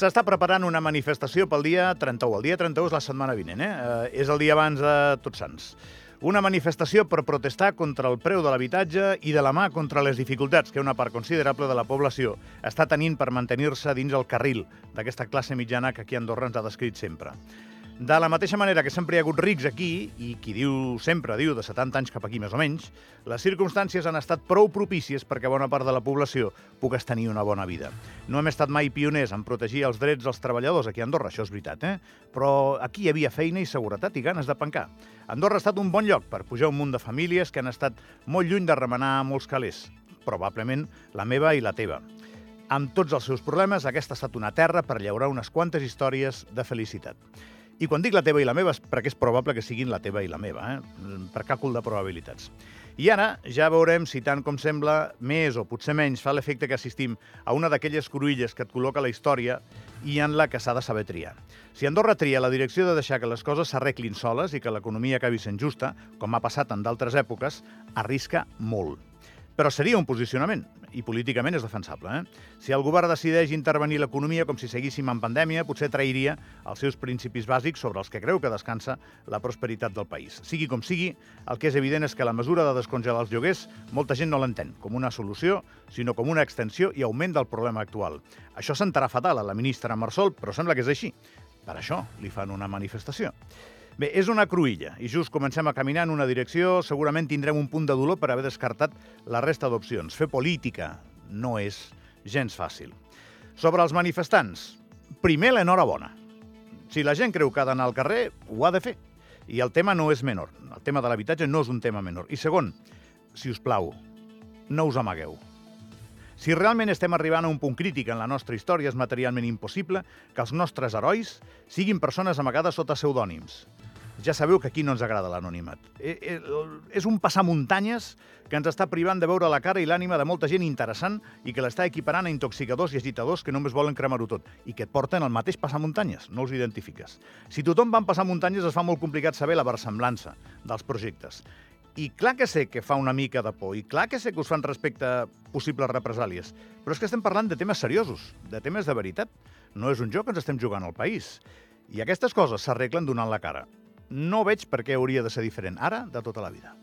S'està preparant una manifestació pel dia 31. El dia 31 és la setmana vinent, eh? eh és el dia abans de Tots Sants. Una manifestació per protestar contra el preu de l'habitatge i de la mà contra les dificultats que una part considerable de la població està tenint per mantenir-se dins el carril d'aquesta classe mitjana que aquí a Andorra ens ha descrit sempre. De la mateixa manera que sempre hi ha hagut rics aquí, i qui diu sempre diu de 70 anys cap aquí més o menys, les circumstàncies han estat prou propícies perquè bona part de la població pugues tenir una bona vida. No hem estat mai pioners en protegir els drets dels treballadors aquí a Andorra, això és veritat, eh? però aquí hi havia feina i seguretat i ganes de pencar. Andorra ha estat un bon lloc per pujar un munt de famílies que han estat molt lluny de remenar molts calés, probablement la meva i la teva. Amb tots els seus problemes, aquesta ha estat una terra per llaurar unes quantes històries de felicitat. I quan dic la teva i la meva és perquè és probable que siguin la teva i la meva, eh? per càlcul de probabilitats. I ara ja veurem si tant com sembla, més o potser menys, fa l'efecte que assistim a una d'aquelles cruïlles que et col·loca la història i en la que s'ha de saber triar. Si Andorra tria la direcció de deixar que les coses s'arreglin soles i que l'economia acabi sent justa, com ha passat en d'altres èpoques, arrisca molt. Però seria un posicionament, i políticament és defensable. Eh? Si el govern decideix intervenir l'economia com si seguíssim en pandèmia, potser trairia els seus principis bàsics sobre els que creu que descansa la prosperitat del país. Sigui com sigui, el que és evident és que la mesura de descongelar els lloguers molta gent no l'entén com una solució, sinó com una extensió i augment del problema actual. Això sentarà fatal a la ministra Marsol, però sembla que és així. Per això li fan una manifestació. Bé, és una cruïlla i just comencem a caminar en una direcció, segurament tindrem un punt de dolor per haver descartat la resta d'opcions. Fer política no és gens fàcil. Sobre els manifestants, primer l'enhorabona. Si la gent creu que ha d'anar al carrer, ho ha de fer. I el tema no és menor. El tema de l'habitatge no és un tema menor. I segon, si us plau, no us amagueu. Si realment estem arribant a un punt crític en la nostra història, és materialment impossible que els nostres herois siguin persones amagades sota pseudònims. Ja sabeu que aquí no ens agrada l'anonimat. Eh, eh, és un passar muntanyes que ens està privant de veure la cara i l'ànima de molta gent interessant i que l'està equiparant a intoxicadors i agitadors que només volen cremar-ho tot i que et porten el mateix passar muntanyes, no els identifiques. Si tothom va passar muntanyes es fa molt complicat saber la versemblança dels projectes. I clar que sé que fa una mica de por, i clar que sé que us fan respecte a possibles represàlies, però és que estem parlant de temes seriosos, de temes de veritat. No és un joc que ens estem jugant al país. I aquestes coses s'arreglen donant la cara no veig per què hauria de ser diferent ara de tota la vida.